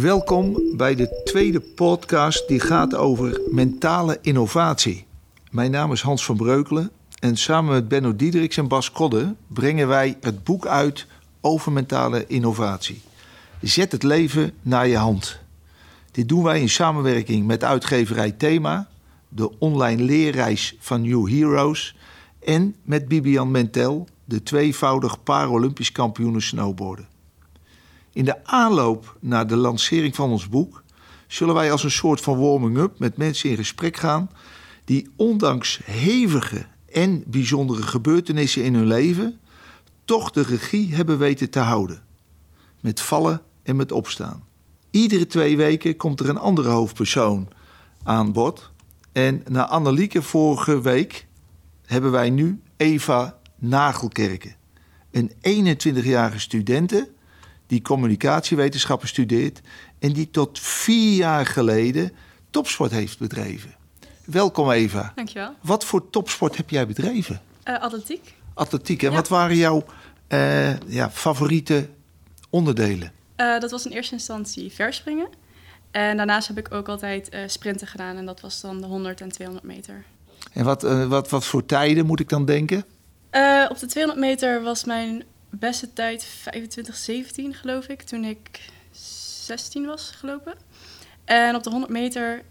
Welkom bij de tweede podcast die gaat over mentale innovatie. Mijn naam is Hans van Breukelen en samen met Benno Diederiks en Bas Kodde brengen wij het boek uit over mentale innovatie. Zet het leven naar je hand. Dit doen wij in samenwerking met uitgeverij Thema, de online leerreis van New Heroes en met Bibian Mentel, de tweevoudig Paralympisch kampioen snowboarden. In de aanloop naar de lancering van ons boek zullen wij als een soort van warming-up met mensen in gesprek gaan die ondanks hevige en bijzondere gebeurtenissen in hun leven toch de regie hebben weten te houden. Met vallen en met opstaan. Iedere twee weken komt er een andere hoofdpersoon aan bod. En na Annelieke vorige week hebben wij nu Eva Nagelkerken. Een 21-jarige studente die communicatiewetenschappen studeert en die tot vier jaar geleden topsport heeft bedreven. Welkom Eva. Dankjewel. Wat voor topsport heb jij bedreven? Uh, atletiek. Atletiek. En Ja. wat waren jouw eh, ja, favoriete onderdelen? Uh, dat was in eerste instantie verspringen. En daarnaast heb ik ook altijd sprinten gedaan. En dat was dan de 100 en 200 meter. En wat, eh, wat, wat voor tijden moet ik dan denken? Op de 200 meter was mijn beste tijd 25-17, geloof ik. Toen ik 16 was gelopen. En op de 100 meter,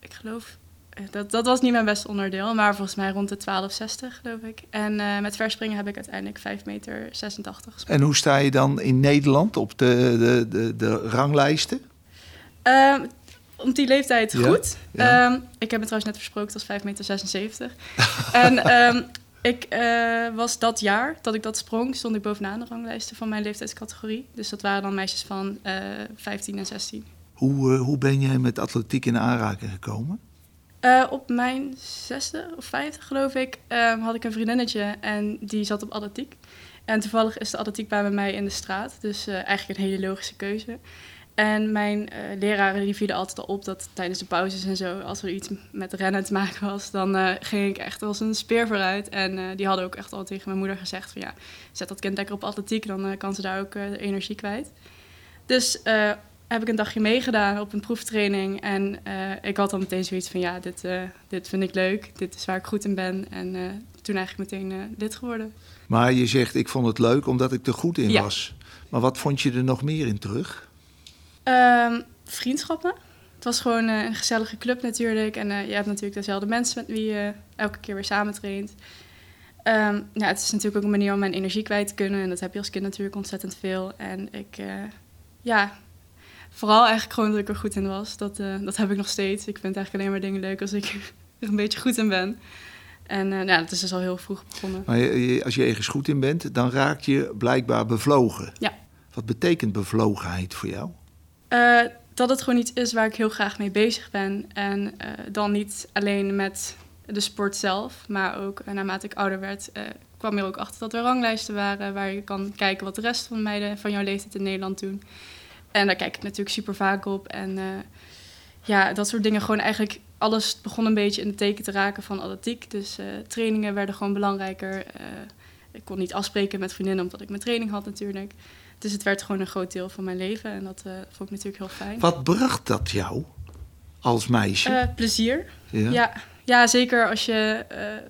ik geloof... eh, Dat, dat was niet mijn beste onderdeel, maar volgens mij rond de 12,60 geloof ik. En uh, met verspringen heb ik uiteindelijk 5 meter 86 gesprong. En hoe sta je dan in Nederland op de, de, de, de ranglijsten? Uh, om die leeftijd Ja, goed. ja. Um, ik heb me trouwens net versproken, het was 5 meter 76. en um, ik uh, was dat jaar dat ik dat sprong, stond ik bovenaan de ranglijsten van mijn leeftijdscategorie. Dus dat waren dan meisjes van uh, 15 en 16. Hoe, uh, hoe ben jij met atletiek in aanraking gekomen? Op mijn zesde of vijfde, geloof ik, um, had ik een vriendinnetje en die zat op atletiek. En toevallig is de atletiekbaan bij mij in de straat, dus eigenlijk een hele logische keuze. En mijn uh, leraren die vielen altijd al op dat tijdens de pauzes en zo, als er iets met rennen te maken was, dan uh, ging ik echt als een speer vooruit. En uh, die hadden ook echt al tegen mijn moeder gezegd van ja, zet dat kind lekker op atletiek, dan kan ze daar ook energie kwijt. Dus heb ik een dagje meegedaan op een proeftraining en ik had dan meteen zoiets van ja, dit, dit vind ik leuk, dit is waar ik goed in ben. En toen eigenlijk meteen lid geworden. Maar je zegt ik vond het leuk omdat ik er goed in Ja. was. Maar wat vond je er nog meer in terug? Um, vriendschappen. Het was gewoon uh, een gezellige club natuurlijk. En uh, je hebt natuurlijk dezelfde mensen met wie je elke keer weer samen traint. Um, ja, het is natuurlijk ook een manier om mijn energie kwijt te kunnen. En dat heb je als kind natuurlijk ontzettend veel. En ik, uh, ja, vooral eigenlijk gewoon dat ik er goed in was. Dat, dat heb ik nog steeds. Ik vind eigenlijk alleen maar dingen leuk als ik er een beetje goed in ben. En ja, dat is dus al heel vroeg begonnen. Maar je, als je ergens goed in bent, dan raak je blijkbaar bevlogen. Ja. Wat betekent bevlogenheid voor jou? Uh, dat het gewoon iets is waar ik heel graag mee bezig ben. En uh, dan niet alleen met de sport zelf, maar ook uh, naarmate ik ouder werd, kwam er ook achter dat er ranglijsten waren waar je kan kijken wat de rest van de meiden van jouw leeftijd in Nederland doen. En daar kijk ik natuurlijk super vaak op. En ja, dat soort dingen gewoon eigenlijk. Alles begon een beetje in de teken te raken van atletiek. Dus trainingen werden gewoon belangrijker. ik kon niet afspreken met vriendinnen omdat ik mijn training had natuurlijk. Dus het werd gewoon een groot deel van mijn leven en dat uh, vond ik natuurlijk heel fijn. Wat bracht dat jou als meisje? Uh, plezier. Ja. ja. Ja, zeker als je uh,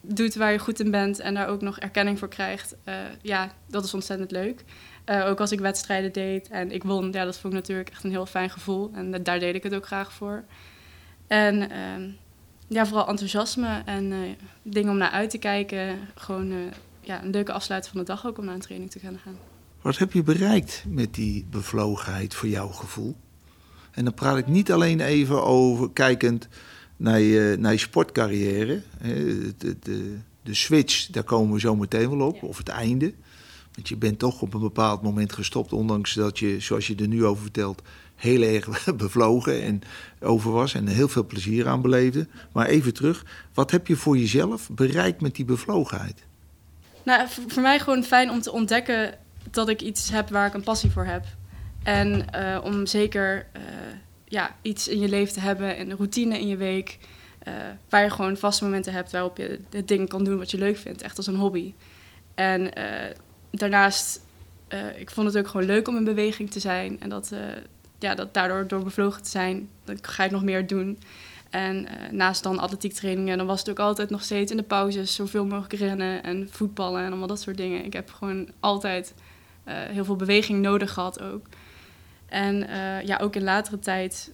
doet waar je goed in bent en daar ook nog erkenning voor krijgt. ja, dat is ontzettend leuk. ook als ik wedstrijden deed en ik won, ja, dat vond ik natuurlijk echt een heel fijn gevoel. En daar deed ik het ook graag voor. En ehm, ja, vooral enthousiasme en dingen om naar uit te kijken. Gewoon ja, een leuke afsluiting van de dag ook om naar een training te gaan gaan. Wat heb je bereikt met die bevlogenheid voor jouw gevoel? En dan praat ik niet alleen even over kijkend naar je, naar je sportcarrière. De, de, de, switch, daar komen we zo meteen wel op, of het einde. Want je bent toch op een bepaald moment gestopt, ondanks dat je, zoals je er nu over vertelt, heel erg bevlogen en over was en heel veel plezier aan beleefde. Maar even terug, wat heb je voor jezelf bereikt met die bevlogenheid? Nou, voor mij gewoon fijn om te ontdekken dat ik iets heb waar ik een passie voor heb. En uh, om zeker uh, ja, iets in je leven te hebben, een routine in je week, uh, waar je gewoon vaste momenten hebt waarop je de dingen kan doen wat je leuk vindt, echt als een hobby. En daarnaast, ik vond het ook gewoon leuk om in beweging te zijn. En dat, ja, dat daardoor door bevlogen te zijn, dan ga je nog meer doen. En naast dan atletiek trainingen, dan was het ook altijd nog steeds in de pauzes zoveel mogelijk rennen en voetballen en allemaal dat soort dingen. Ik heb gewoon altijd heel veel beweging nodig gehad ook. En uh, ja, ook in latere tijd,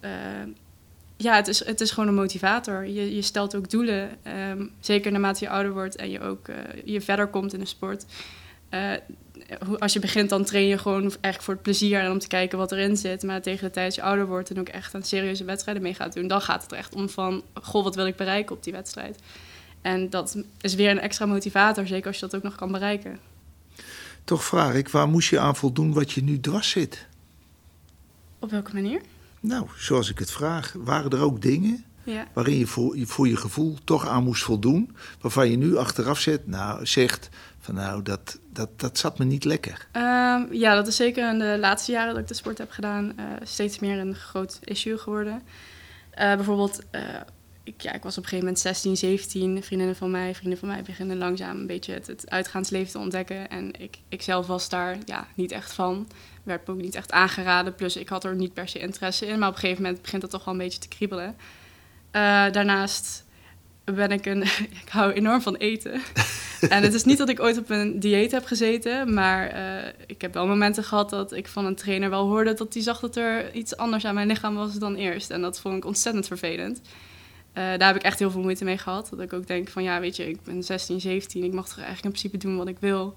ja, het is, het is gewoon een motivator. Je, je stelt ook doelen, um, zeker naarmate je ouder wordt en je ook je verder komt in de sport als je begint, dan train je gewoon eigenlijk voor het plezier en om te kijken wat erin zit. Maar tegen de tijd dat je ouder wordt en ook echt aan serieuze wedstrijden mee gaat doen, dan gaat het er echt om van, goh, wat wil ik bereiken op die wedstrijd? En dat is weer een extra motivator, zeker als je dat ook nog kan bereiken. Toch vraag ik, waar moest je aan voldoen wat je nu dwars zit? Op welke manier? Nou, zoals ik het vraag, waren er ook dingen ja. waarin je voor, voor, je gevoel toch aan moest voldoen, waarvan je nu achteraf zet, nou, zegt van nou, dat, dat, dat zat me niet lekker. Um, ja, dat is zeker in de laatste jaren dat ik de sport heb gedaan uh, steeds meer een groot issue geworden. Uh, bijvoorbeeld, uh, ik, ja, ik was op een gegeven moment 16, 17, vriendinnen van mij, vrienden van mij beginnen langzaam een beetje het, het uitgaansleven te ontdekken. En ik, ik zelf was daar ja, niet echt van. Werd me ook niet echt aangeraden, plus ik had er niet per se interesse in. Maar op een gegeven moment begint dat toch wel een beetje te kriebelen. daarnaast ben ik een. ik hou enorm van eten. en het is niet dat ik ooit op een dieet heb gezeten, maar uh, ik heb wel momenten gehad dat ik van een trainer wel hoorde dat hij zag dat er iets anders aan mijn lichaam was dan eerst. En dat vond ik ontzettend vervelend. Uh, daar heb ik echt heel veel moeite mee gehad. Dat ik ook denk van ja, weet je, ik ben 16, 17, ik mag toch eigenlijk in principe doen wat ik wil.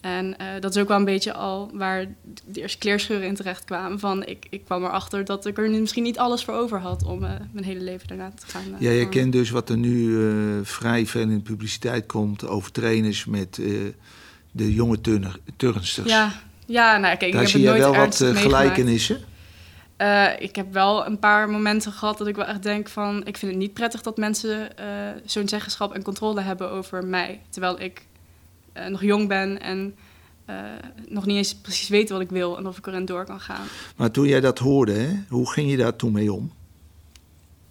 En uh, dat is ook wel een beetje al waar de eerste kleerscheuren in terecht kwamen. Van ik, ik kwam erachter dat ik er misschien niet alles voor over had om uh, mijn hele leven daarna te gaan. Ja, je kent dus wat er nu vrij veel in de publiciteit komt over trainers met de jonge turner, turnsters. Ja, ja nou kijk, Daar ik zie heb je het nooit wel wat ernstig gelijkenissen. ik heb wel een paar momenten gehad dat ik wel echt denk van... ik vind het niet prettig dat mensen zo'n zeggenschap en controle hebben over mij. Terwijl ik uh, nog jong ben en nog niet eens precies weet wat ik wil en of ik erin door kan gaan. Maar toen jij dat hoorde, hè, hoe ging je daar toen mee om?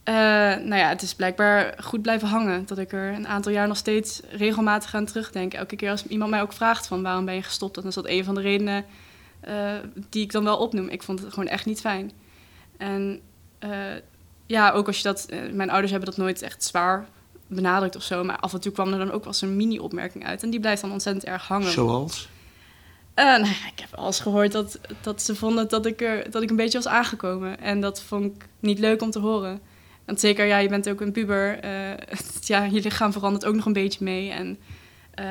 Nou ja, het is blijkbaar goed blijven hangen. Dat ik er een aantal jaar nog steeds regelmatig aan terugdenk. Elke keer als iemand mij ook vraagt van waarom ben je gestopt, dan is dat een van de redenen die ik dan wel opnoem. Ik vond het gewoon echt niet fijn. En ja, ook als je dat... mijn ouders hebben dat nooit echt zwaar benadrukt of zo. Maar af en toe kwam er dan ook wel eens een mini-opmerking uit. En die blijft dan ontzettend erg hangen. Zoals? Uh, nou ja, ik heb al eens gehoord dat, dat ze vonden dat ik, er, dat ik een beetje was aangekomen. En dat vond ik niet leuk om te horen. Want zeker, ja, je bent ook een puber. Uh, ja, je lichaam verandert ook nog een beetje mee. En uh,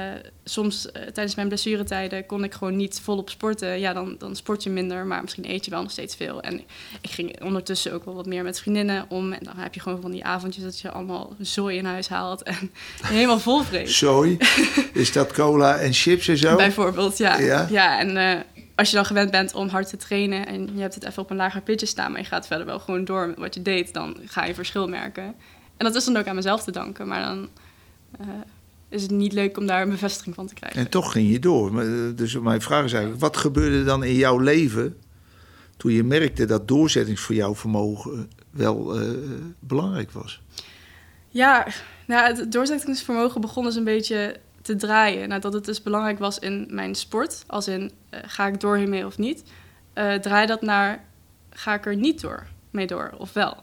soms uh, tijdens mijn blessuretijden kon ik gewoon niet volop sporten. Ja, dan, dan sport je minder, maar misschien eet je wel nog steeds veel. En ik ging ondertussen ook wel wat meer met vriendinnen om. En dan heb je gewoon van die avondjes dat je allemaal zooi in huis haalt en helemaal vol vreet. Zooi? Is dat cola en chips en zo? Bijvoorbeeld, ja. Ja, ja en uh, als je dan gewend bent om hard te trainen en je hebt het even op een lager pitje staan, maar je gaat verder wel gewoon door met wat je deed, dan ga je verschil merken. En dat is dan ook aan mezelf te danken, maar dan is het niet leuk om daar een bevestiging van te krijgen. En toch ging je door. Dus mijn vraag is eigenlijk, wat gebeurde dan in jouw leven toen je merkte dat doorzettings voor jouw vermogen wel uh, belangrijk was? Ja, nou, het doorzettingsvermogen begon dus een beetje te draaien. Nadat het dus belangrijk was in mijn sport, als in uh, ga ik door hiermee of niet, uh, draai dat naar ga ik er niet door mee door of wel.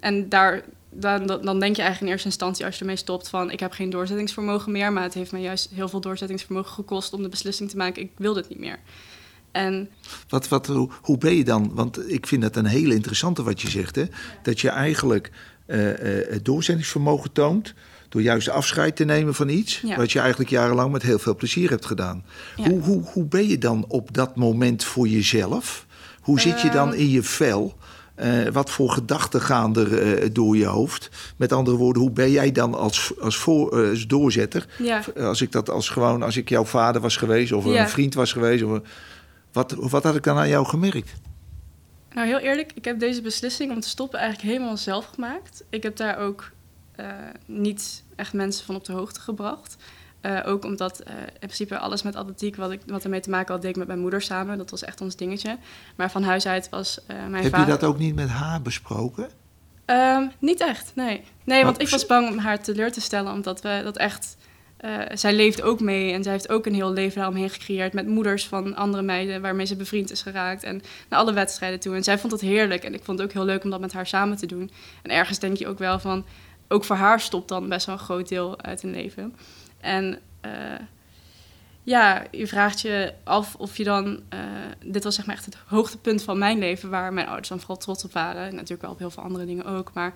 En daar dan, dan denk je eigenlijk in eerste instantie als je ermee stopt van ik heb geen doorzettingsvermogen meer, maar het heeft mij juist heel veel doorzettingsvermogen gekost om de beslissing te maken ik wil dit niet meer. En... Wat, wat, hoe, hoe ben je dan? Want ik vind dat een hele interessante wat je zegt. Hè? Dat je eigenlijk uh, uh, het doorzettingsvermogen toont door juist afscheid te nemen van iets ja. wat je eigenlijk jarenlang met heel veel plezier hebt gedaan. Ja. Hoe, hoe, hoe ben je dan op dat moment voor jezelf? Hoe zit je dan in je vel? Uh, wat voor gedachten gaan er uh, door je hoofd? Met andere woorden, hoe ben jij dan als, als, voor, uh, als doorzetter? Ja. Als ik dat als gewoon, als ik jouw vader was geweest of ja. een vriend was geweest, of, wat, wat had ik dan aan jou gemerkt? Nou, heel eerlijk, ik heb deze beslissing om te stoppen eigenlijk helemaal zelf gemaakt. Ik heb daar ook niet echt mensen van op de hoogte gebracht. Uh, ook omdat uh, in principe alles met atletiek wat, ik, wat ermee te maken had, deed ik met mijn moeder samen. Dat was echt ons dingetje. Maar van huis uit was uh, mijn Heb vader... je dat ook niet met haar besproken? Um, niet echt, nee. Nee, want ik was bang om haar teleur te stellen, omdat we dat echt eh, zij leeft ook mee en zij heeft ook een heel leven daaromheen gecreëerd met moeders van andere meiden waarmee ze bevriend is geraakt en naar alle wedstrijden toe. En zij vond het heerlijk en ik vond het ook heel leuk om dat met haar samen te doen. En ergens denk je ook wel van, ook voor haar stopt dan best wel een groot deel uit hun leven. En uh, ja, je vraagt je af of je dan... Uh, dit was zeg maar echt het hoogtepunt van mijn leven... waar mijn ouders dan vooral trots op waren. En natuurlijk wel op heel veel andere dingen ook. Maar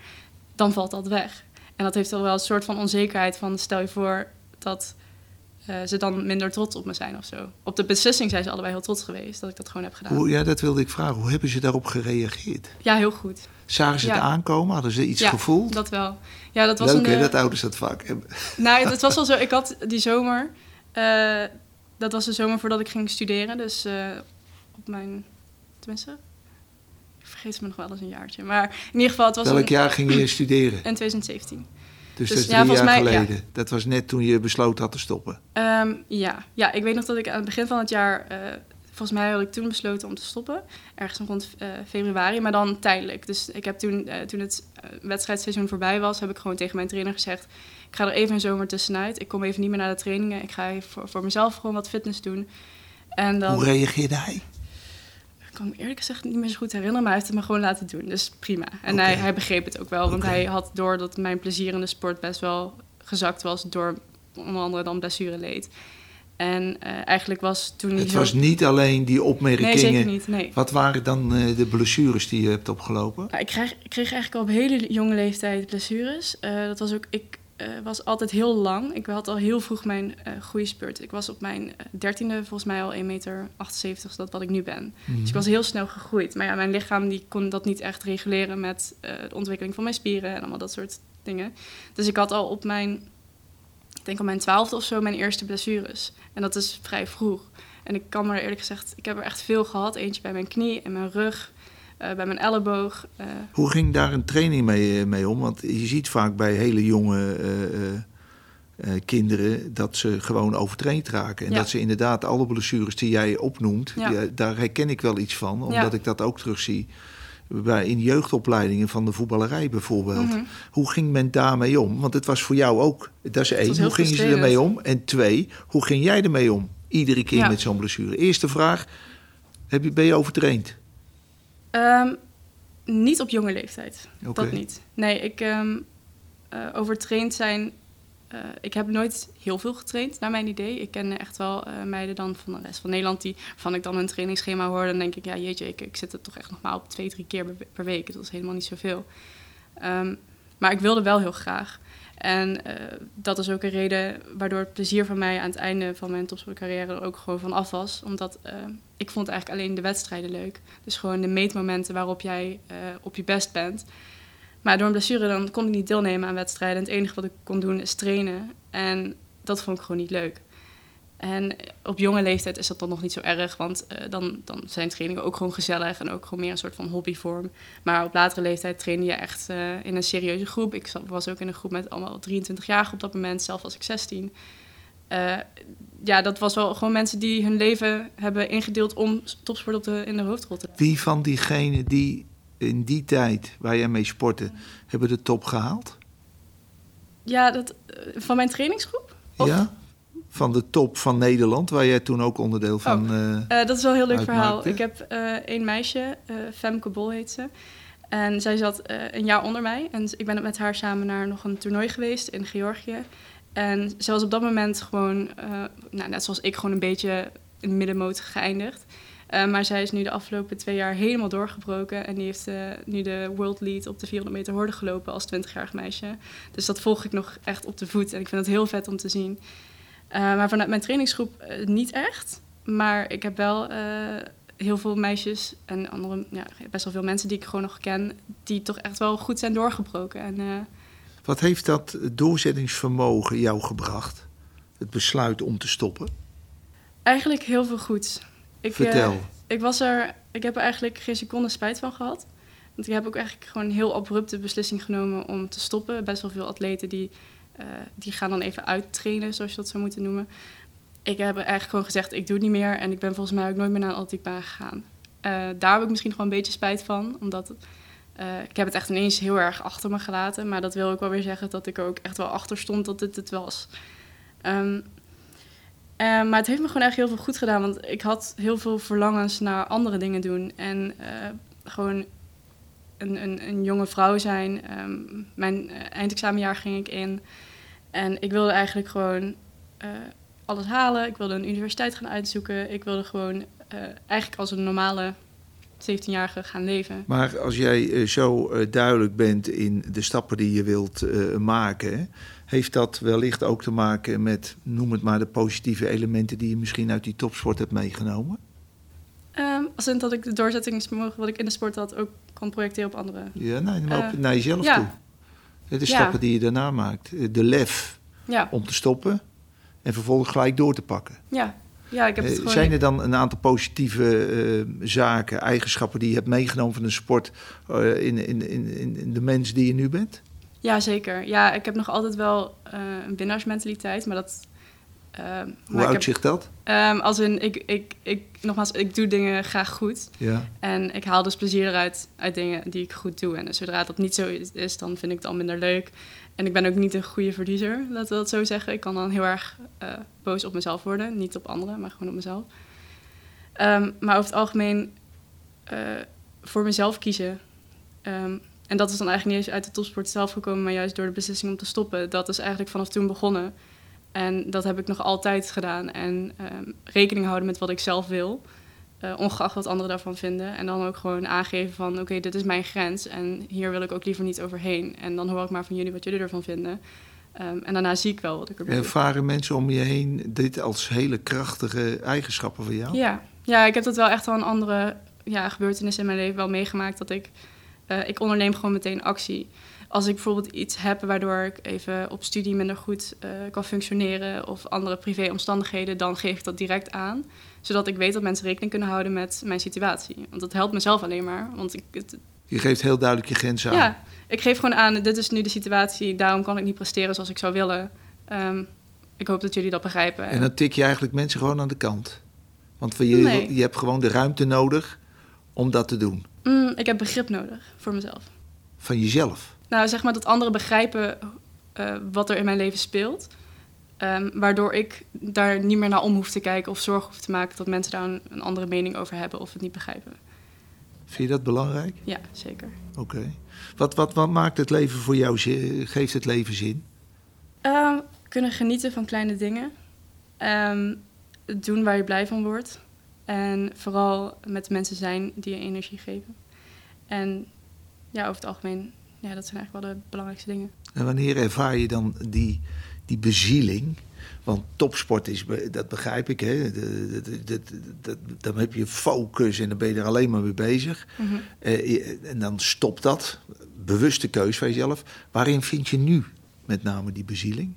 dan valt dat weg. En dat heeft dan wel een soort van onzekerheid van... stel je voor dat uh, ze dan minder trots op me zijn of zo. Op de beslissing zijn ze allebei heel trots geweest... dat ik dat gewoon heb gedaan. Hoe, ja, dat wilde ik vragen. Hoe hebben ze daarop gereageerd? Ja, heel goed. Zagen ze Ja. het aankomen? Hadden ze iets ja, gevoeld? dat wel. Ja, dat was Leuk een, hè, eh, dat ouders dat vaak hebben. Nou, het was wel zo. Ik had die zomer. eh, dat was de zomer voordat ik ging studeren. Dus eh, op mijn. Tenminste. Ik vergeet me nog wel eens een jaartje. Maar in ieder geval, het was Welk een- jaar ging je studeren? in 2017. Dus, Dus dat is ja, drie jaar ja. geleden. Dat was net toen je besloten had te stoppen. Ehm, ja. ja, ik weet nog dat ik aan het begin van het jaar. Volgens mij had ik toen besloten om te stoppen. Ergens rond eh, februari, maar dan tijdelijk. Dus ik heb toen, eh, toen het eh, wedstrijdseizoen voorbij was, heb ik gewoon tegen mijn trainer gezegd: Ik ga er even een zomer tussenuit. Ik kom even niet meer naar de trainingen. Ik ga even voor, voor mezelf gewoon wat fitness doen. En dan. Hoe reageerde hij? Ik kan me eerlijk gezegd niet meer zo goed herinneren, maar hij heeft het me gewoon laten doen. Dus prima. En hij, hij begreep het ook wel, want hij had door dat mijn plezier in de sport best wel gezakt was door onder andere dan blessureleed. En eh, eigenlijk was toen Het zo... was niet alleen die opmerkingen. Nee, zeker niet. Nee. Wat waren dan eh, de blessures die je hebt opgelopen? Nou, ik, kreeg, ik kreeg eigenlijk al op hele jonge leeftijd blessures. Eh, dat was ook, ik was altijd heel lang. Ik had al heel vroeg mijn groeispurt. Ik was op mijn dertiende volgens mij al 1,78 meter, dus dat wat ik nu ben. Mhm. Dus ik was heel snel gegroeid. Maar ja, mijn lichaam die kon dat niet echt reguleren met de ontwikkeling van mijn spieren en allemaal dat soort dingen. Dus ik had al op mijn, ik denk op mijn twaalfde of zo, mijn eerste blessures. En dat is vrij vroeg. En ik kan maar eerlijk gezegd, ik heb er echt veel gehad. Eentje bij mijn knie en mijn rug, eh, bij mijn elleboog. eh, Hoe ging daar een training mee, eh, mee om? Want je ziet vaak bij hele jonge kinderen dat ze gewoon overtraind raken. En Ja. dat ze inderdaad alle blessures die jij opnoemt, Ja. die- daar herken ik wel iets van. Omdat Ja. ik dat ook terugzie bij, in jeugdopleidingen van de voetballerij bijvoorbeeld. mhm. Hoe ging men daarmee om? Want het was voor jou ook, dat is één, hoe gingen ze ermee om? En twee, hoe ging jij ermee om? Iedere keer Ja. met zo'n blessure. Eerste vraag, heb je, ben je overtraind? Ehm, niet op jonge leeftijd. Dat niet. Nee, ik eh, overtraind zijn. Eh, ik heb nooit heel veel getraind, naar mijn idee. Ik ken echt wel eh, meiden dan van de rest van Nederland die van ik dan hun trainingsschema hoor, dan denk ik, ja jeetje, ik, ik zit er toch echt nog maar op twee, drie keer per, week. Dat is helemaal niet zoveel. Ehm, maar ik wilde wel heel graag. En eh, dat is ook een reden waardoor het plezier van mij aan het einde van mijn topsportcarrière er ook gewoon van af was. Omdat ik vond eigenlijk alleen de wedstrijden leuk. Dus gewoon de meetmomenten waarop jij op je best bent. Maar door een blessure dan kon ik niet deelnemen aan wedstrijden. Het enige wat ik kon doen is trainen. En dat vond ik gewoon niet leuk. En op jonge leeftijd is dat dan nog niet zo erg, want eh, dan, dan zijn trainingen ook gewoon gezellig en ook gewoon meer een soort van hobbyvorm. Maar op latere leeftijd trainde je echt eh, in een serieuze groep. Ik was ook in een groep met allemaal 23 jaar op dat moment, zelf was ik 16. Eh, ja, dat was wel gewoon mensen die hun leven hebben ingedeeld om topsport op de, in de hoofdrol te Wie van diegenen die in die tijd waar jij mee sportte, hebben de top gehaald? Ja, dat, eh, van mijn trainingsgroep? Of- Ja? Van de top van Nederland, waar jij toen ook onderdeel van... eh, Eh, dat is wel een heel leuk uitmaakte. verhaal. Ik heb één meisje, Femke Bol heet ze. En zij zat een jaar onder mij. En ik ben met haar samen naar nog een toernooi geweest in Georgië. En ze was op dat moment gewoon, nou, net zoals ik, gewoon een beetje in de middenmoot geëindigd. Eh, maar zij is nu de afgelopen twee jaar helemaal doorgebroken. En die heeft eh, nu de world lead op de 400 meter horde gelopen als 20-jarig meisje. Dus dat volg ik nog echt op de voet. En ik vind het heel vet om te zien. Eh, maar vanuit mijn trainingsgroep niet echt. Maar ik heb wel heel veel meisjes en andere, ja, best wel veel mensen die ik gewoon nog ken, die toch echt wel goed zijn doorgebroken. En Wat heeft dat doorzettingsvermogen jou gebracht? Het besluit om te stoppen? eigenlijk heel veel goeds. Ik, eh, Vertel. ik, was er, ik heb er eigenlijk geen seconde spijt van gehad. Want ik heb ook eigenlijk gewoon een heel abrupte beslissing genomen om te stoppen. Best wel veel atleten die, eh, die gaan dan even uittrainen, zoals je dat zou moeten noemen. Ik heb eigenlijk gewoon gezegd, ik doe het niet meer. En ik ben volgens mij ook nooit meer naar een atletiekbaan gegaan. Eh, daar heb ik misschien gewoon een beetje spijt van. Omdat eh, ik heb het echt ineens heel erg achter me gelaten. Maar dat wil ook wel weer zeggen dat ik er ook echt wel achter stond dat dit het was. Ehm, eh, maar het heeft me gewoon echt heel veel goed gedaan. Want ik had heel veel verlangens naar andere dingen doen. En eh, gewoon een, een, een, jonge vrouw zijn. Ehm, mijn uh, eindexamenjaar ging ik in. En ik wilde eigenlijk gewoon alles halen. Ik wilde een universiteit gaan uitzoeken. Ik wilde gewoon eigenlijk als een normale 17-jarige gaan leven. Maar als jij zo duidelijk bent in de stappen die je wilt maken, heeft dat wellicht ook te maken met, noem het maar, de positieve elementen die je misschien uit die topsport hebt meegenomen? Um, als in dat ik de doorzettingsvermogen wat ik in de sport had ook kan projecteren op anderen. Ja, nee, maar op, uh, naar jezelf ja. toe. De stappen die je daarna maakt. De lef ja. om te stoppen en vervolgens gelijk door te pakken. Ja, ja ik heb het uh, gewoon... Zijn er dan een aantal positieve uh, zaken, eigenschappen die je hebt meegenomen van de sport in, in, in, in de mens die je nu bent? Ja, zeker. Ja, ik heb nog altijd wel uh, een winnaarsmentaliteit, maar dat... Uh, Hoe uitzicht dat? Um, als in, ik, ik, ik, nogmaals, ik doe dingen graag goed. Ja. En ik haal dus plezier eruit uit dingen die ik goed doe. En zodra dat niet zo is, dan vind ik het al minder leuk. En ik ben ook niet een goede verliezer, laten we dat zo zeggen. Ik kan dan heel erg uh, boos op mezelf worden. Niet op anderen, maar gewoon op mezelf. Um, maar over het algemeen uh, voor mezelf kiezen... Um, en dat is dan eigenlijk niet eens uit de topsport zelf gekomen, maar juist door de beslissing om te stoppen. Dat is eigenlijk vanaf toen begonnen. En dat heb ik nog altijd gedaan. En um, rekening houden met wat ik zelf wil, uh, ongeacht wat anderen daarvan vinden. En dan ook gewoon aangeven van, oké, okay, dit is mijn grens en hier wil ik ook liever niet overheen. En dan hoor ik maar van jullie wat jullie ervan vinden. Um, en daarna zie ik wel wat ik erbij Ervaren mensen om je heen dit als hele krachtige eigenschappen van jou? Ja, ja ik heb dat wel echt wel een andere ja, gebeurtenis in mijn leven wel meegemaakt. Dat ik uh, ik onderneem gewoon meteen actie. Als ik bijvoorbeeld iets heb waardoor ik even op studie minder goed uh, kan functioneren of andere privéomstandigheden, dan geef ik dat direct aan. Zodat ik weet dat mensen rekening kunnen houden met mijn situatie. Want dat helpt mezelf alleen maar. Want ik, het, je geeft heel duidelijk je grenzen aan. Ja, ik geef gewoon aan, dit is nu de situatie, daarom kan ik niet presteren zoals ik zou willen. Um, ik hoop dat jullie dat begrijpen. En dan tik je eigenlijk mensen gewoon aan de kant. Want je, nee. je hebt gewoon de ruimte nodig om dat te doen. Mm, ik heb begrip nodig voor mezelf. Van jezelf? Nou, zeg maar dat anderen begrijpen uh, wat er in mijn leven speelt. Um, waardoor ik daar niet meer naar om hoef te kijken of zorgen hoef te maken dat mensen daar een, een, andere mening over hebben of het niet begrijpen. Vind je dat belangrijk? Ja, zeker. Oké. Okay. Wat, wat, wat maakt het leven voor jou, geeft het leven zin? Uh, kunnen genieten van kleine dingen. Um, doen waar je blij van wordt. En vooral met mensen zijn die je energie geven. En ja, over het algemeen, ja, dat zijn eigenlijk wel de belangrijkste dingen. En wanneer ervaar je dan die, die bezieling? Want topsport is, dat begrijp ik, hè? dan heb je focus en dan ben je er alleen maar mee bezig. Mhm. Mm -hmm. uh, en dan stopt dat, bewuste keus van jezelf. Waarin vind je nu met name die bezieling?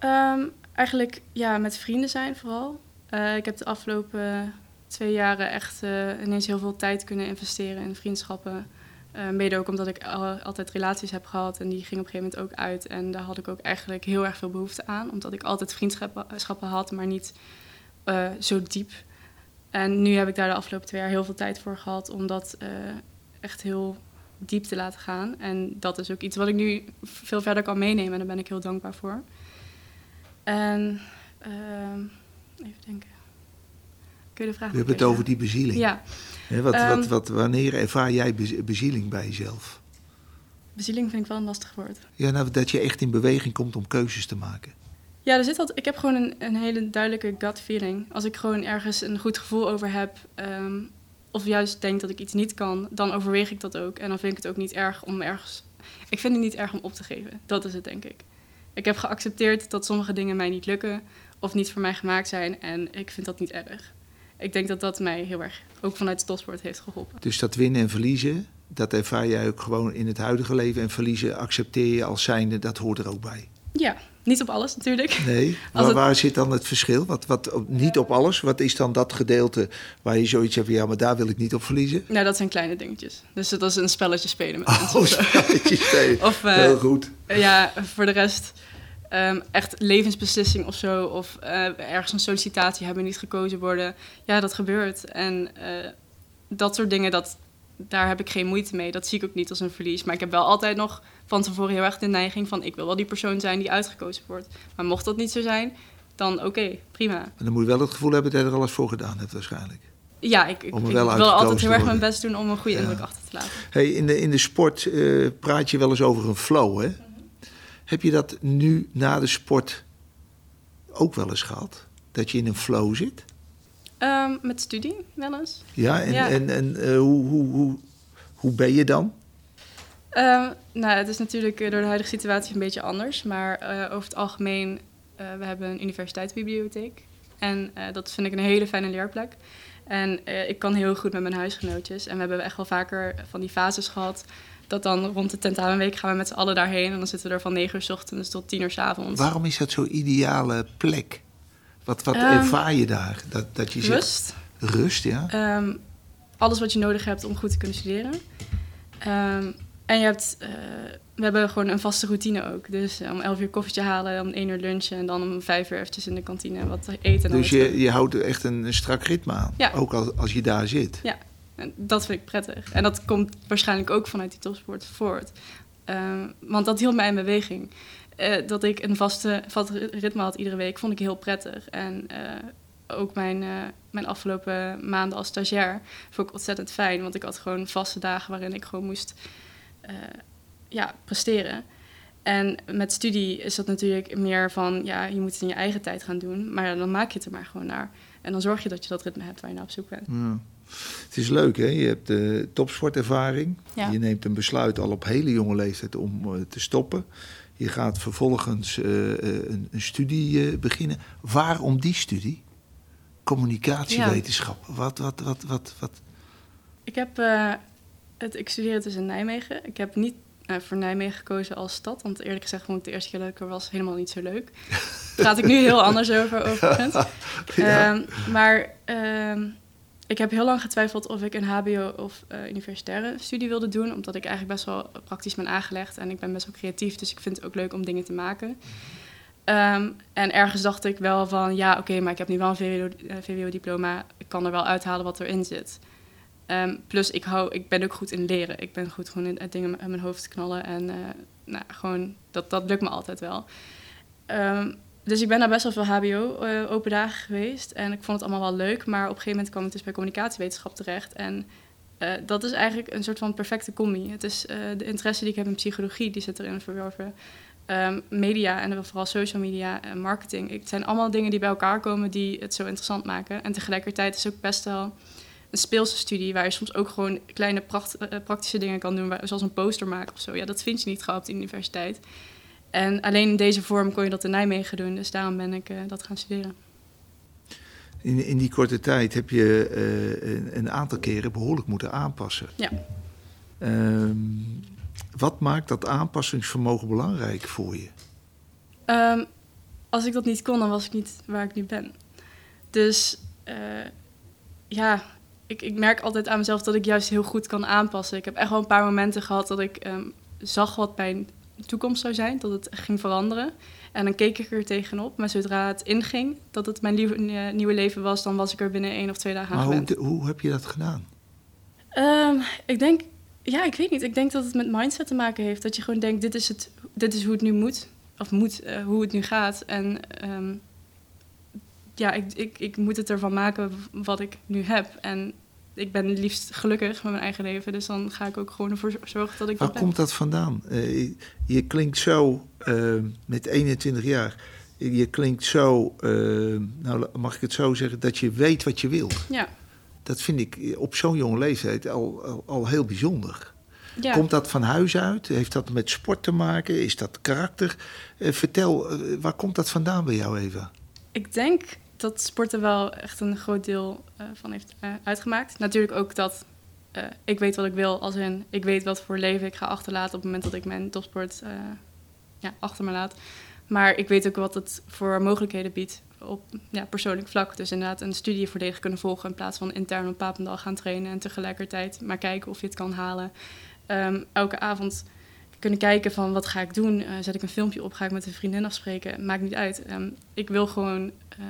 Um, eigenlijk ja, met vrienden zijn vooral. Uh, ik heb de afgelopen twee jaren echt uh, ineens heel veel tijd kunnen investeren in vriendschappen. Uh, mede ook omdat ik al, altijd relaties heb gehad en die ging op een gegeven moment ook uit. En daar had ik ook eigenlijk heel erg veel behoefte aan, omdat ik altijd vriendschappen had, maar niet zo diep. En nu heb ik daar de afgelopen twee jaar heel veel tijd voor gehad om dat echt heel diep te laten gaan. En dat is ook iets wat ik nu veel verder kan meenemen en daar ben ik heel dankbaar voor. En even denken. Kun je de vraag We hebben het over die bezieling. Ja. He, wat, um, wat, wat, wanneer ervaar jij bezieling bij jezelf? Bezieling vind ik wel een lastig woord. Ja, nou, dat je echt in beweging komt om keuzes te maken. Ja, er zit ik heb gewoon een, een hele duidelijke gut feeling. Als ik gewoon ergens een goed gevoel over heb, um, of juist denk dat ik iets niet kan, dan overweeg ik dat ook. En dan vind ik het ook niet erg om ergens. Ik vind het niet erg om op te geven. Dat is het, denk ik. Ik heb geaccepteerd dat sommige dingen mij niet lukken of niet voor mij gemaakt zijn. En ik vind dat niet erg ik denk dat dat mij heel erg ook vanuit de topsport heeft geholpen. Dus dat winnen en verliezen, dat ervaar jij ook gewoon in het huidige leven. En verliezen accepteer je als zijnde, dat hoort er ook bij. Ja, niet op alles natuurlijk. Nee, maar het... waar zit dan het verschil? Wat, wat, niet op alles, wat is dan dat gedeelte waar je zoiets hebt van... ja, maar daar wil ik niet op verliezen? Nou, dat zijn kleine dingetjes. Dus dat is een spelletje spelen met oh, mensen. Oh, spelletje spelen. of, uh, Heel goed. Ja, voor de rest... Um, echt levensbeslissing of zo, of uh, ergens een sollicitatie hebben niet gekozen worden. Ja, dat gebeurt. En uh, dat soort dingen, dat, daar heb ik geen moeite mee. Dat zie ik ook niet als een verlies. Maar ik heb wel altijd nog van tevoren heel erg de neiging van... ik wil wel die persoon zijn die uitgekozen wordt. Maar mocht dat niet zo zijn, dan oké, prima. En dan moet je wel het gevoel hebben dat je er alles voor gedaan hebt waarschijnlijk. Ja, ik, ik, wil altijd heel erg mijn best doen om een goede Ja. indruk achter te laten. Hey, in, de, in de sport eh, praat je wel eens over een flow, hè? Heb je dat nu na de sport ook wel eens gehad? Dat je in een flow zit? Ehm, met studie wel eens. Ja, en, Ja. en, en eh, hoe, hoe, hoe, hoe ben je dan? Ehm, nou, het is natuurlijk eh, door de huidige situatie een beetje anders. Maar eh, over het algemeen, we hebben een universiteitsbibliotheek. En dat vind ik een hele fijne leerplek. En ik kan heel goed met mijn huisgenootjes. En we hebben echt wel vaker van die fases gehad... dat dan rond de tentamenweek gaan we met z'n allen daarheen... en dan zitten we er van 9 uur s ochtends tot 10 uur s avonds. Waarom is dat zo'n ideale plek? Wat, wat Ehm, ervaar je daar? Dat, dat je zegt, Rust. rust, ja? Ehm, alles wat je nodig hebt om goed te kunnen studeren. Ehm, en je hebt, eh, we hebben gewoon een vaste routine ook. Dus eh, om 11 uur koffietje halen, om 1 uur lunchen en dan om 5 uur eventjes in de kantine wat eten. Dus je, je houdt echt een, een strak ritme aan. Ja. Ook als, als je daar zit. En dat vind ik prettig. En dat komt waarschijnlijk ook vanuit die topsport voort. Want dat hield mij in beweging. Eh, dat ik een vaste, vast ritme had iedere week, vond ik heel prettig. En eh, ook mijn, eh, mijn afgelopen maanden als stagiair vond ik ontzettend fijn. Want ik had gewoon vaste dagen waarin ik gewoon moest eh, ja, presteren. En met studie is dat natuurlijk meer van, ja, je moet het in je eigen tijd gaan doen. Maar dan maak je het er maar gewoon naar. En dan zorg je dat je dat ritme hebt waar je naar op zoek bent. Ja. Het is leuk, hè? Je hebt de topsportervaring. Ja. Je neemt een besluit al op hele jonge leeftijd om te stoppen. Je gaat vervolgens eh, eh, een, een studie eh, beginnen. Waarom die studie? Communicatiewetenschap. Wat, wat, wat, wat, wat? Ik heb het, ik studeer dus in Nijmegen. Ik heb niet voor Nijmegen gekozen als stad, want eerlijk gezegd vond ik de eerste keer dat ik er was helemaal niet zo leuk. Daar praat ik nu heel anders over, overigens. Ja. Ehm, maar ehm, ik heb heel lang getwijfeld of ik een HBO of eh, universitaire studie wilde doen, omdat ik eigenlijk best wel praktisch ben aangelegd en ik ben best wel creatief, dus ik vind het ook leuk om dingen te maken. Ehm, en ergens dacht ik wel van, ja, oké, maar ik heb nu wel een VWO eh, VWO-diploma, ik kan er wel uithalen wat erin zit. Ehm, plus, ik, hou, ik ben ook goed in leren. Ik ben goed gewoon in eh, dingen in mijn hoofd knallen. En nou, gewoon, dat, dat lukt me altijd wel. Ehm, dus ik ben daar best wel veel HBO eh, dagen geweest. En ik vond het allemaal wel leuk. Maar op een gegeven moment kwam ik dus bij communicatiewetenschap terecht. En eh, dat is eigenlijk een soort van perfecte combi. Het is eh, de interesse die ik heb in psychologie, die zit erin verworven. Ehm, media en vooral social media en marketing. Het zijn allemaal dingen die bij elkaar komen die het zo interessant maken. En tegelijkertijd is het ook best wel een speelse studie waar je soms ook gewoon kleine pracht, praktische dingen kan doen, zoals een poster maken of zo. Ja, dat vind je niet gehad op de universiteit. En alleen in deze vorm kon je dat in Nijmegen doen, dus daarom ben ik eh, dat gaan studeren. In, in die korte tijd heb je eh, een, een aantal keren behoorlijk moeten aanpassen. Ja. Ehm, wat maakt dat aanpassingsvermogen belangrijk voor je? Ehm, als ik dat niet kon, dan was ik niet waar ik nu ben. Dus eh, ja, ik, ik merk altijd aan mezelf dat ik juist heel goed kan aanpassen. Ik heb echt wel een paar momenten gehad dat ik ehm, zag wat mijn toekomst zou zijn, dat het ging veranderen. En dan keek ik er tegenop. Maar zodra het inging, dat het mijn lieve- eh, nieuwe leven was, dan was ik er binnen één of twee dagen aan Maar hoe, hoe heb je dat gedaan? Ehm, ik denk, ja, ik weet niet. Ik denk dat het met mindset te maken heeft. Dat je gewoon denkt, dit is, het, dit is hoe het nu moet. Of moet, eh, hoe het nu gaat. En ehm, ja, ik, ik, ik moet het ervan maken wat ik nu heb. En ik ben liefst gelukkig met mijn eigen leven. Dus dan ga ik ook gewoon ervoor zorgen dat ik Waar dat ben. komt dat vandaan? Eh, je- klinkt zo, eh, met 21 jaar, je klinkt zo, eh, nou mag ik het zo zeggen, dat je weet wat je wilt. Ja, Dat vind ik op zo'n jonge leeftijd al, al, al heel bijzonder. ja. Komt dat van huis uit? Heeft dat met sport te maken? Is dat karakter? Vertel, waar komt dat vandaan bij jou, Eva? Ik denk dat sport er wel echt een groot deel eh, van heeft eh, uitgemaakt. Natuurlijk ook dat eh, ik weet wat ik wil, als in ik weet wat voor leven ik ga achterlaten op het moment dat ik mijn topsport ja, achter me laat. Maar ik weet ook wat het voor mogelijkheden biedt op ja, persoonlijk vlak. Dus inderdaad een studie volledig kunnen volgen in plaats van intern op Papendal gaan trainen en tegelijkertijd maar kijken of je het kan halen. Ehm, elke avond kunnen kijken van wat ga ik doen. Eh, zet ik een filmpje op, ga ik met een vriendin afspreken. Maakt niet uit. Ehm, ik wil gewoon eh,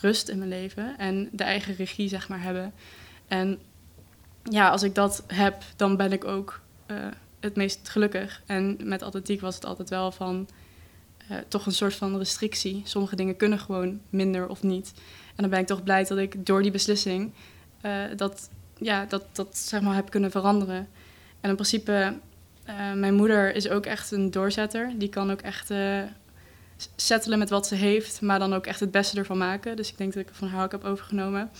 rust in mijn leven en de eigen regie zeg maar hebben. En ja, als ik dat heb, dan ben ik ook eh, het meest gelukkig. En met atletiek was het altijd wel van toch een soort van restrictie. Sommige dingen kunnen gewoon minder of niet. En dan ben ik toch blij dat ik door die beslissing dat, ja, dat, dat zeg maar heb kunnen veranderen. En in principe, mijn moeder is ook echt een doorzetter. Die kan ook echt settelen met wat ze heeft, maar dan ook echt het beste ervan maken. Dus ik denk dat ik van haar ook heb overgenomen.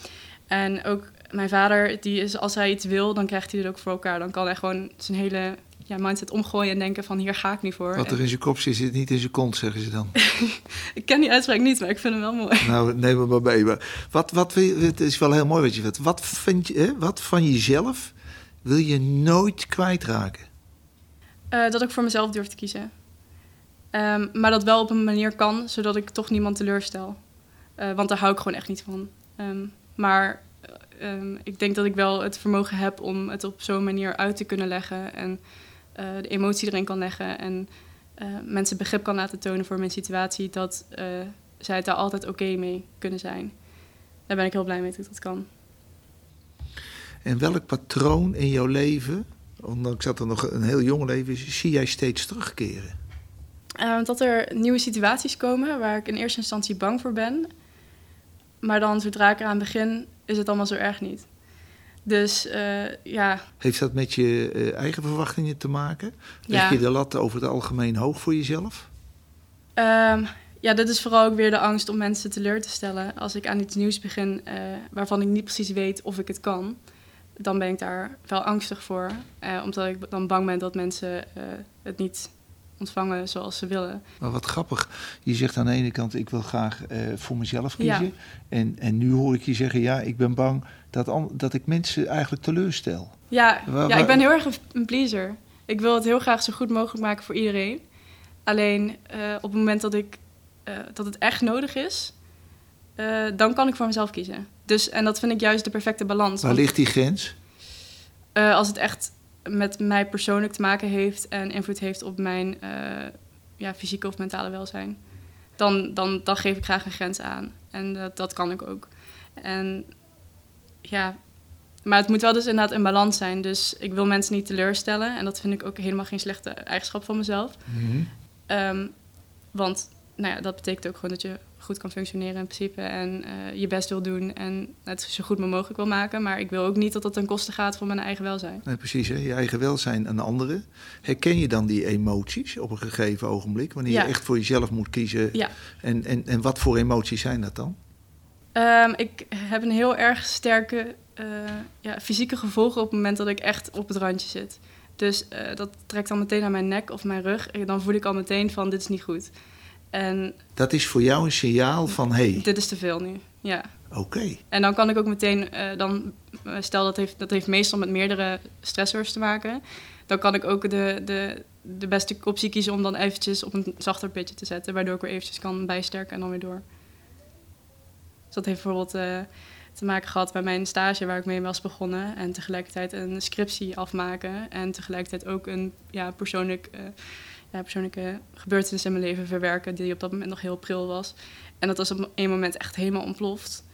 En ook mijn vader, die is, als hij iets wil, dan krijgt hij het ook voor elkaar. Dan kan hij gewoon zijn hele ja, mindset omgooien en denken van hier ga ik niet voor. Wat er in zijn kop zit, zit niet in zijn kont, zeggen ze dan. ik ken die uitspraak niet, maar ik vind hem wel mooi. Nou, neem hem maar mee. wat, wat, het is wel heel mooi wat je vindt. Wat, vind je, hè, wat van jezelf wil je nooit kwijtraken? Uh, dat ik voor mezelf durf te kiezen. Um, maar dat wel op een manier kan, zodat ik toch niemand teleurstel. Uh, want daar hou ik gewoon echt niet van. Um, maar um, ik denk dat ik wel het vermogen heb om het op zo'n manier uit te kunnen leggen. En de emotie erin kan leggen. En mensen begrip kan laten tonen voor mijn situatie. Dat zij het daar altijd oké mee kunnen zijn. Daar ben ik heel blij mee dat ik dat kan. En welk patroon in jouw leven, ondanks dat er nog een heel jong leven is, zie jij steeds terugkeren? Uh, dat er nieuwe situaties komen waar ik in eerste instantie bang voor ben. Maar dan zodra ik eraan begin, is het allemaal zo erg niet. Dus uh, ja. Heeft dat met je uh, eigen verwachtingen te maken? Leg ja. je de lat over het algemeen hoog voor jezelf? Um, ja, dat is vooral ook weer de angst om mensen teleur te stellen. Als ik aan iets nieuws begin waarvan ik niet precies weet of ik het kan, dan ben ik daar wel angstig voor. omdat ik dan bang ben dat mensen het niet ontvangen zoals ze willen. Maar wat grappig, je zegt aan de ene kant ik wil graag uh, voor mezelf kiezen. Ja. En, en nu hoor ik je zeggen ja, ik ben bang dat, dat ik mensen eigenlijk teleurstel. Ja, waar, ja ik ben heel erg een pleaser. Ik wil het heel graag zo goed mogelijk maken voor iedereen. Alleen uh, op het moment dat, ik, uh, dat het echt nodig is, dan kan ik voor mezelf kiezen. Dus, en dat vind ik juist de perfecte balans. Waar ligt die grens? als het echt met mij persoonlijk te maken heeft en invloed heeft op mijn uh, ja, fysieke of mentale welzijn, dan, dan, dan geef ik graag een grens aan. En dat, dat kan ik ook. En ja, maar het moet wel dus inderdaad in balans zijn. Dus ik wil mensen niet teleurstellen. En dat vind ik ook helemaal geen slechte eigenschap van mezelf. Mm -hmm. um, want nou ja, dat betekent ook gewoon dat je goed kan functioneren in principe. En uh, je best wil doen en het zo goed mogelijk wil maken. Maar ik wil ook niet dat dat ten koste gaat van mijn eigen welzijn. Nee, precies, hè? je eigen welzijn aan anderen. Herken je dan die emoties op een gegeven ogenblik? Wanneer ja. je echt voor jezelf moet kiezen. Ja. En, en, en wat voor emoties zijn dat dan? Um, ik heb een heel erg sterke uh, ja, fysieke gevolgen op het moment dat ik echt op het randje zit. Dus uh, dat trekt dan meteen aan mijn nek of mijn rug. En dan voel ik al meteen van dit is niet goed. En dat is voor jou een signaal van hey. Dit is te veel nu. Ja. Oké. Okay. En dan kan ik ook meteen, uh, dan, stel dat heeft, dat heeft meestal met meerdere stressors te maken. Dan kan ik ook de, de, de beste optie kiezen om dan eventjes op een zachter pitje te zetten, waardoor ik weer eventjes kan bijsterken en dan weer door. Dus dat heeft bijvoorbeeld uh, te maken gehad bij mijn stage waar ik mee was begonnen. En tegelijkertijd een scriptie afmaken. En tegelijkertijd ook een ja, persoonlijk uh, ja, persoonlijke gebeurtenissen in mijn leven verwerken, die op dat moment nog heel pril was. En dat was op een moment echt helemaal ontploft.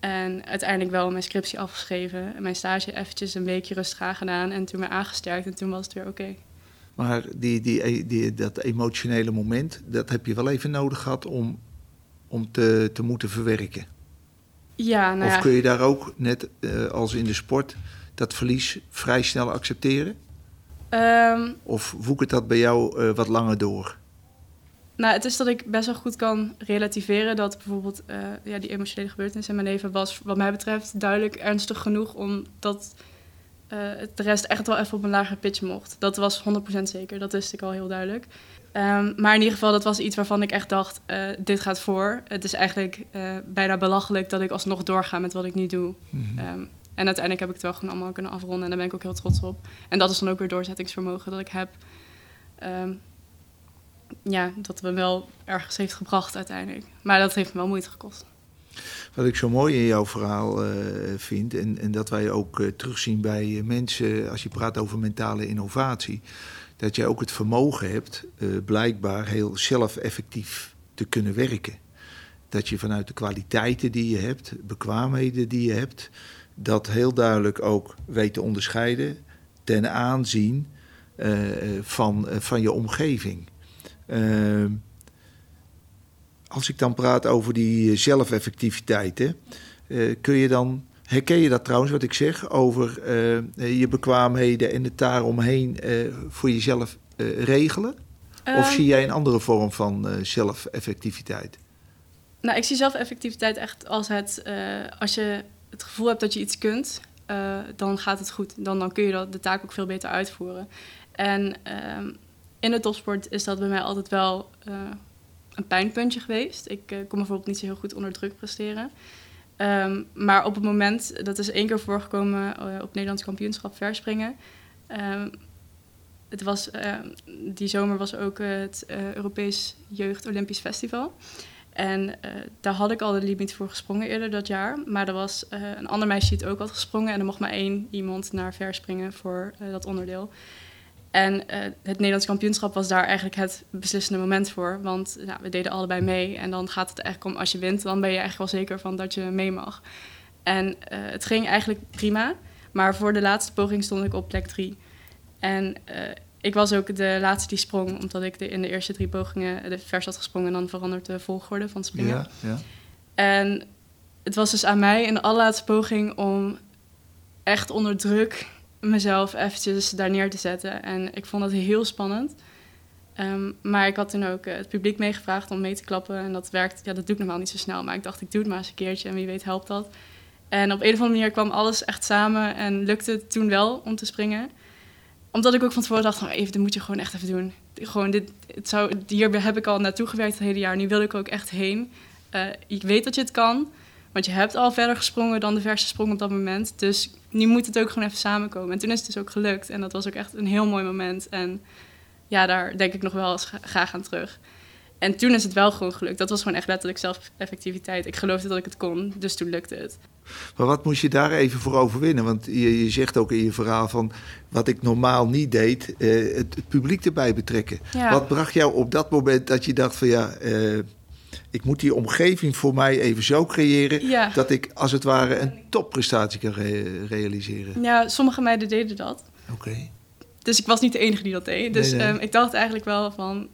En uiteindelijk wel mijn scriptie afgeschreven. En mijn stage eventjes een weekje rustig aangedaan. En toen me aangesterkt en toen was het weer oké. Maar die, die, die, dat emotionele moment, dat heb je wel even nodig gehad om, om te, te moeten verwerken. Ja, nou of ja. kun je daar ook, net uh, als in de sport, dat verlies vrij snel accepteren? Um, of woekert dat bij jou uh, wat langer door? Nou, het is dat ik best wel goed kan relativeren dat bijvoorbeeld uh, ja, die emotionele gebeurtenis in mijn leven was, wat mij betreft, duidelijk ernstig genoeg omdat uh, de rest echt wel even op een lagere pitch mocht. Dat was 100% zeker, dat wist ik al heel duidelijk. Um, maar in ieder geval, dat was iets waarvan ik echt dacht, uh, dit gaat voor. Het is eigenlijk bijna belachelijk dat ik alsnog doorga met wat ik nu doe. Mm -hmm. um, en uiteindelijk heb ik het wel gewoon allemaal kunnen afronden en daar ben ik ook heel trots op. En dat is dan ook weer doorzettingsvermogen dat ik heb. Um, ja, dat me wel ergens heeft gebracht uiteindelijk. Maar dat heeft me wel moeite gekost. Wat ik zo mooi in jouw verhaal uh, vind, en, en dat wij ook uh, terugzien bij uh, mensen als je praat over mentale innovatie, dat jij ook het vermogen hebt, blijkbaar heel zelf-effectief te kunnen werken. Dat je vanuit de kwaliteiten die je hebt, bekwaamheden die je hebt, dat heel duidelijk ook weet te onderscheiden ten aanzien uh, van, uh, van je omgeving. Uh, als ik dan praat over die zelfeffectiviteit, hè, kun je dan Herken je dat trouwens, wat ik zeg, over je bekwaamheden en het daaromheen voor jezelf regelen? Of zie jij een andere vorm van zelfeffectiviteit? Nou, ik zie zelfeffectiviteit echt als het, als je het gevoel hebt dat je iets kunt, dan gaat het goed. Dan, dan kun je dat, de taak ook veel beter uitvoeren. En ehm, in de topsport is dat bij mij altijd wel een pijnpuntje geweest. Ik kon bijvoorbeeld niet zo heel goed onder druk presteren. Um, maar op het moment, dat is één keer voorgekomen op Nederlands kampioenschap verspringen. Um, het was, die zomer was ook het Europees Jeugd Olympisch Festival. En daar had ik al de limiet voor gesprongen eerder dat jaar. Maar er was een ander meisje die het ook had gesprongen. En er mocht maar één iemand naar verspringen voor dat onderdeel. En het Nederlands kampioenschap was daar eigenlijk het beslissende moment voor. Want nou, we deden allebei mee. En dan gaat het eigenlijk om, als je wint, dan ben je eigenlijk wel zeker van dat je mee mag. En het ging eigenlijk prima. Maar voor de laatste poging stond ik op plek drie. En ik was ook de laatste die sprong, omdat ik de, in de eerste drie pogingen de vers had gesprongen. En dan verandert de volgorde van springen. Ja, ja. En het was dus aan mij in de allerlaatste poging om echt onder druk mezelf eventjes daar neer te zetten. En ik vond dat heel spannend. Um, maar ik had toen ook uh, het publiek meegevraagd om mee te klappen. En dat werkt, ja, dat doe ik normaal niet zo snel. Maar ik dacht, ik doe het maar eens een keertje en wie weet helpt dat. En op een of andere manier kwam alles echt samen en lukte het toen wel om te springen. Omdat ik ook van tevoren dacht, van, even, dit moet je gewoon echt even doen. Gewoon dit, het zou, hier heb ik al naartoe gewerkt het hele jaar. Nu wil ik ook echt heen. Uh, ik weet dat je het kan. Want je hebt al verder gesprongen dan de verse sprong op dat moment. Dus nu moet het ook gewoon even samenkomen. En toen is het dus ook gelukt. En dat was ook echt een heel mooi moment. En ja, daar denk ik nog wel eens graag aan terug. En toen is het wel gewoon gelukt. Dat was gewoon echt letterlijk zelfeffectiviteit. Ik geloofde dat ik het kon, dus toen lukte het. Maar wat moest je daar even voor overwinnen? Want je, je zegt ook in je verhaal van wat ik normaal niet deed, uh, het, het, publiek erbij betrekken. Ja. Wat bracht jou op dat moment dat je dacht van ja, uh, ik moet die omgeving voor mij even zo creëren ja. dat ik als het ware een topprestatie kan re realiseren. Ja, sommige meiden deden dat. Oké. Okay. Dus ik was niet de enige die dat deed. Dus nee, nee. Um, ik dacht eigenlijk wel van,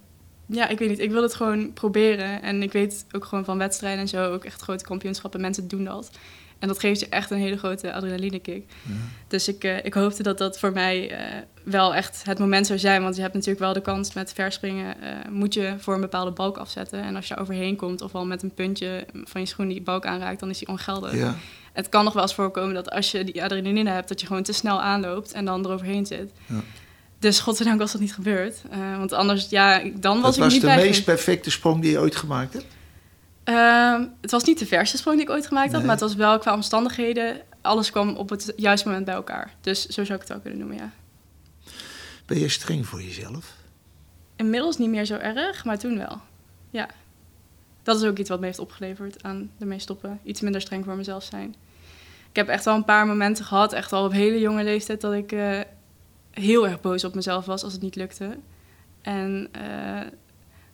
ja, ik weet niet, ik wil het gewoon proberen. En ik weet ook gewoon van wedstrijden en zo, ook echt grote kampioenschappen, mensen doen dat. En dat geeft je echt een hele grote adrenalinekick. Ja. Dus ik, uh, ik hoopte dat dat voor mij uh, wel echt het moment zou zijn. Want je hebt natuurlijk wel de kans met verspringen... Uh, moet je voor een bepaalde balk afzetten. En als je overheen komt of al met een puntje van je schoen die balk aanraakt... dan is die ongeldig. Ja. Het kan nog wel eens voorkomen dat als je die adrenaline hebt... dat je gewoon te snel aanloopt en dan eroverheen zit. Ja. Dus godzijdank was dat niet gebeurd. want anders, ja, dan was dat ik niet was de meest perfecte sprong die je ooit gemaakt hebt? Uh, het was niet de verste sprong die ik ooit gemaakt had, maar het was wel qua omstandigheden. Alles kwam op het juiste moment bij elkaar. Dus zo zou ik het wel kunnen noemen, ja. Ben je streng voor jezelf? Inmiddels niet meer zo erg, maar toen wel. Ja. Dat is ook iets wat me heeft opgeleverd aan ermee stoppen. Iets minder streng voor mezelf zijn. Ik heb echt wel een paar momenten gehad, echt al op hele jonge leeftijd, dat ik uh, heel erg boos op mezelf was als het niet lukte. En uh,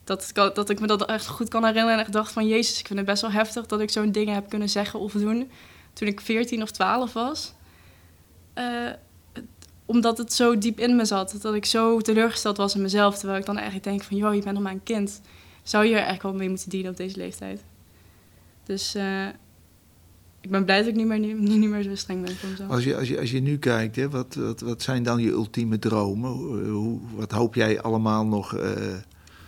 dat, dat ik me dat echt goed kan herinneren. En echt dacht van, jezus, ik vind het best wel heftig dat ik zo'n dingen heb kunnen zeggen of doen. Toen ik 14 of 12 was. Uh, omdat het zo diep in me zat. Dat ik zo teleurgesteld was in mezelf. Terwijl ik dan eigenlijk denk van, joh, je bent nog maar een kind. Zou je er eigenlijk wel mee moeten dienen op deze leeftijd? Dus uh, ik ben blij dat ik niet meer, niet, niet meer zo streng ben voor mezelf. Als je, als je, als je nu kijkt, hè, wat, wat, wat zijn dan je ultieme dromen? Hoe, wat hoop jij allemaal nog... Uh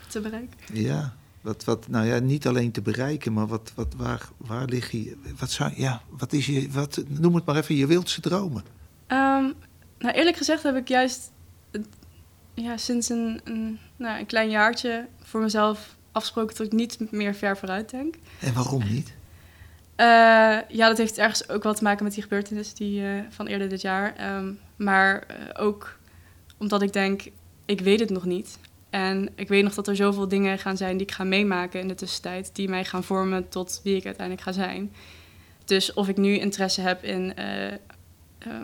te bereiken. Ja, wat, wat, nou ja, niet alleen te bereiken, maar wat, wat, waar, waar lig je, wat zou, ja, wat is je, wat, noem het maar even, je wildste dromen? Um, nou, eerlijk gezegd heb ik juist ja, sinds een, een, nou, een klein jaartje voor mezelf afgesproken dat ik niet meer ver vooruit denk. En waarom niet? Uh, ja, dat heeft ergens ook wel te maken met die gebeurtenis die, uh, van eerder dit jaar. Um, maar uh, ook omdat ik denk, ik weet het nog niet. En ik weet nog dat er zoveel dingen gaan zijn die ik ga meemaken in de tussentijd, die mij gaan vormen tot wie ik uiteindelijk ga zijn. Dus of ik nu interesse heb in uh, uh,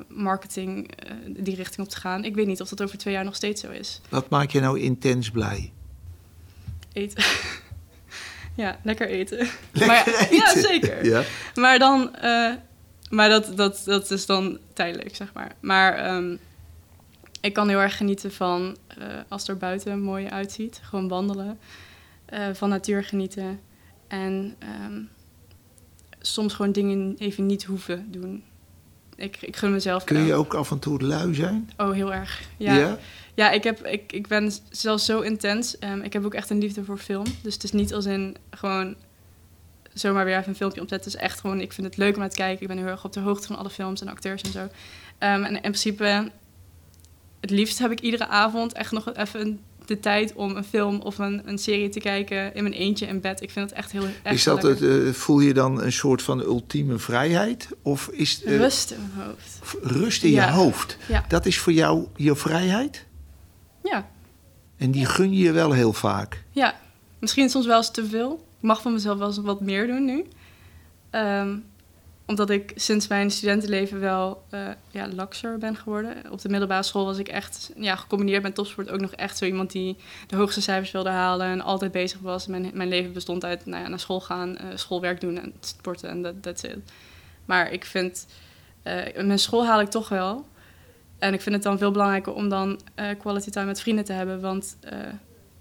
marketing uh, die richting op te gaan, ik weet niet of dat over twee jaar nog steeds zo is. Wat maakt je nou intens blij? Eten. ja, lekker eten. Lekker maar, eten? Ja, zeker. Ja. Maar dan maar dat, dat, dat is dan tijdelijk, zeg maar. Maar ehm, ik kan heel erg genieten van uh, als er buiten mooi uitziet. Gewoon wandelen, uh, van natuur genieten. En um, soms gewoon dingen even niet hoeven doen. Ik, ik gun mezelf. Kun je ook af en toe lui zijn? Oh, heel erg. Ja. ja? Ja, ik, heb, ik, ik ben zelfs zo intens. Um, ik heb ook echt een liefde voor film. Dus het is niet als in gewoon zomaar weer even een filmpje opzetten. Het is echt gewoon, ik vind het leuk om naar te kijken. Ik ben heel erg op de hoogte van alle films en acteurs en zo. Um, en in principe, het liefst heb ik iedere avond echt nog even de tijd om een film of een, een serie te kijken in mijn eentje in bed. Ik vind het echt heel echt Is dat het, uh, voel je dan een soort van ultieme vrijheid? Of is uh, rust in mijn hoofd. Rust in ja. je hoofd. Ja. Dat is voor jou je vrijheid? Ja. En die gun je je wel heel vaak? Ja. Misschien soms wel eens te veel. Ik mag van mezelf wel eens wat meer doen nu. Um, omdat ik sinds mijn studentenleven wel uh, ja, lakser ben geworden. Op de middelbare school was ik echt, ja, gecombineerd met topsport, ook nog echt zo iemand die de hoogste cijfers wilde halen en altijd bezig was. Mijn, mijn leven bestond uit nou ja, naar school gaan, uh, schoolwerk doen en sporten en dat that's it. Maar ik vind, uh, mijn school haal ik toch wel. En ik vind het dan veel belangrijker om dan quality time met vrienden te hebben, want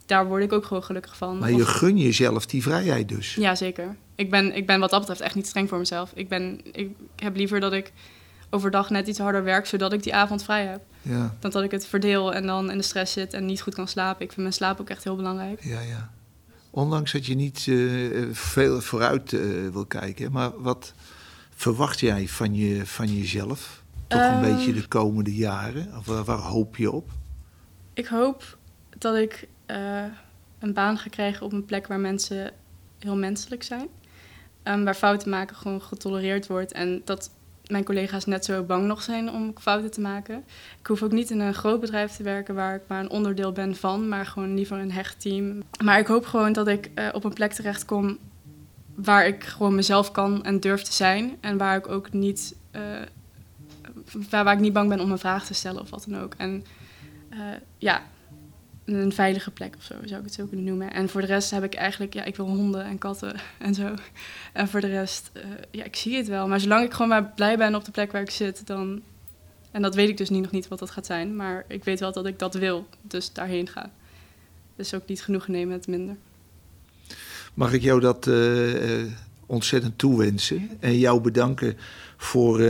daar word ik ook gewoon gelukkig van. Maar je gun jezelf die vrijheid dus? Ja, zeker. Ik ben, ik ben wat dat betreft echt niet streng voor mezelf. Ik, ben, ik heb liever dat ik overdag net iets harder werk, zodat ik die avond vrij heb. Ja. Dan dat ik het verdeel en dan in de stress zit en niet goed kan slapen. Ik vind mijn slaap ook echt heel belangrijk. Ja, ja. Ondanks dat je niet uh, veel vooruit uh, wil kijken, maar wat verwacht jij van, je, van jezelf? Toch um, een beetje de komende jaren? Of waar, waar hoop je op? Ik hoop dat ik uh, een baan ga krijgen op een plek waar mensen heel menselijk zijn. Um, waar fouten maken gewoon getolereerd wordt. En dat mijn collega's net zo bang nog zijn om fouten te maken. Ik hoef ook niet in een groot bedrijf te werken waar ik maar een onderdeel ben van, maar gewoon liever een hecht team. Maar ik hoop gewoon dat ik uh, op een plek terechtkom waar ik gewoon mezelf kan en durf te zijn. En waar ik ook niet, uh, waar, waar, ik niet bang ben om een vraag te stellen of wat dan ook. En uh, ja, een veilige plek of zo, zou ik het zo kunnen noemen. En voor de rest heb ik eigenlijk, ja, ik wil honden en katten en zo. En voor de rest, uh, ja, ik zie het wel. Maar zolang ik gewoon maar blij ben op de plek waar ik zit, dan... En dat weet ik dus niet, nog niet wat dat gaat zijn. Maar ik weet wel dat ik dat wil, dus daarheen ga. Dus ook niet genoeg nemen met minder. Mag ik jou dat uh, ontzettend toewensen. En jou bedanken voor,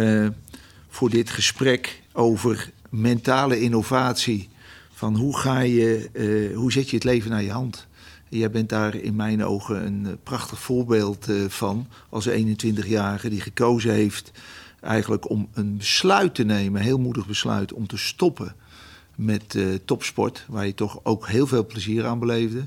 voor dit gesprek over mentale innovatie van hoe, ga je, uh, hoe zet je het leven naar je hand? Jij bent daar in mijn ogen een uh, prachtig voorbeeld uh, van. Als 21-jarige die gekozen heeft eigenlijk om een besluit te nemen, een heel moedig besluit, om te stoppen met topsport. Waar je toch ook heel veel plezier aan beleefde,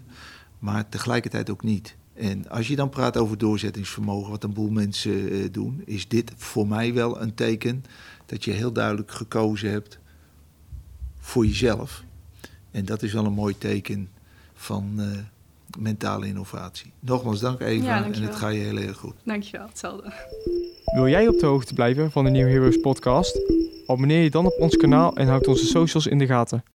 maar tegelijkertijd ook niet. En als je dan praat over doorzettingsvermogen, wat een boel mensen doen, is dit voor mij wel een teken dat je heel duidelijk gekozen hebt voor jezelf. En dat is wel een mooi teken van uh, mentale innovatie. Nogmaals dank Eva ja, en het gaat je heel erg goed. Dankjewel, hetzelfde. Wil jij op de hoogte blijven van de New Heroes podcast? Abonneer je dan op ons kanaal en houd onze socials in de gaten.